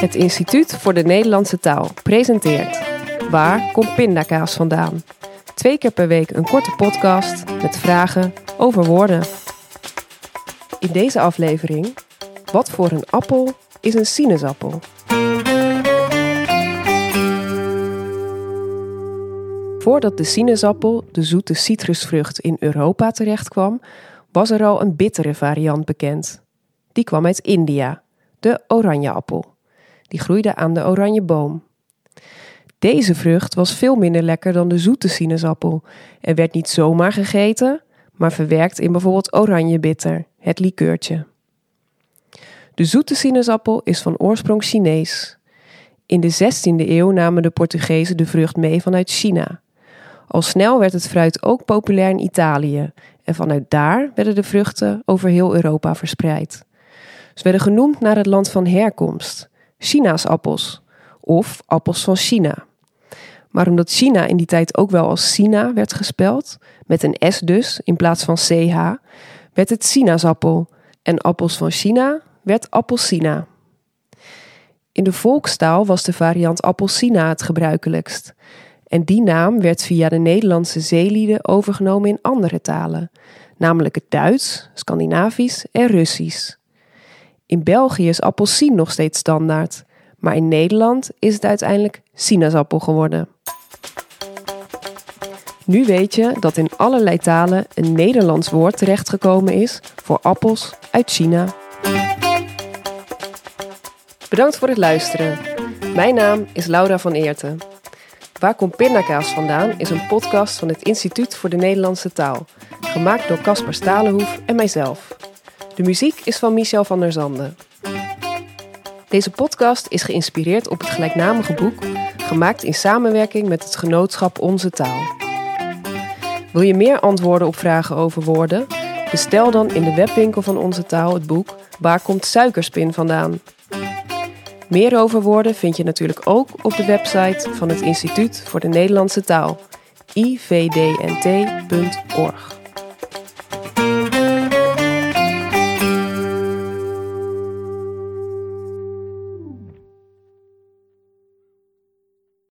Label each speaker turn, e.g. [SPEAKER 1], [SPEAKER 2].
[SPEAKER 1] Het Instituut voor de Nederlandse Taal presenteert Waar komt pindakaas vandaan? Twee keer per week een korte podcast met vragen over woorden. In deze aflevering, wat voor een appel is een sinaasappel? Voordat de sinaasappel, de zoete citrusvrucht, in Europa terechtkwam, was er al een bittere variant bekend. Die kwam uit India, de oranjeappel. Die groeide aan de oranjeboom. Deze vrucht was veel minder lekker dan de zoete sinaasappel en werd niet zomaar gegeten, maar verwerkt in bijvoorbeeld oranjebitter, het likeurtje. De zoete sinaasappel is van oorsprong Chinees. In de 16e eeuw namen de Portugezen de vrucht mee vanuit China. Al snel werd het fruit ook populair in Italië en vanuit daar werden de vruchten over heel Europa verspreid. Ze werden genoemd naar het land van herkomst, China's appels of appels van China. Maar omdat China in die tijd ook wel als China werd gespeld, met een S dus in plaats van CH, werd het sinaasappel en appels van China werd appelsina. In de volkstaal was de variant appelsina het gebruikelijkst. En die naam werd via de Nederlandse zeelieden overgenomen in andere talen, namelijk het Duits, Scandinavisch en Russisch. In België is appelsien nog steeds standaard, maar in Nederland is het uiteindelijk sinaasappel geworden. Nu weet je dat in allerlei talen een Nederlands woord terechtgekomen is voor appels uit China. Bedankt voor het luisteren. Mijn naam is Laura van Eerten. Waar komt pindakaas vandaan is een podcast van het Instituut voor de Nederlandse Taal, gemaakt door Caspar Stalenhoef en mijzelf. De muziek is van Michel van der Zanden. Deze podcast is geïnspireerd op het gelijknamige boek, gemaakt in samenwerking met het genootschap Onze Taal. Wil je meer antwoorden op vragen over woorden? Bestel dan in de webwinkel van Onze Taal het boek Waar komt suikerspin vandaan? Meer over woorden vind je natuurlijk ook op de website van het Instituut voor de Nederlandse Taal, ivdnt.org.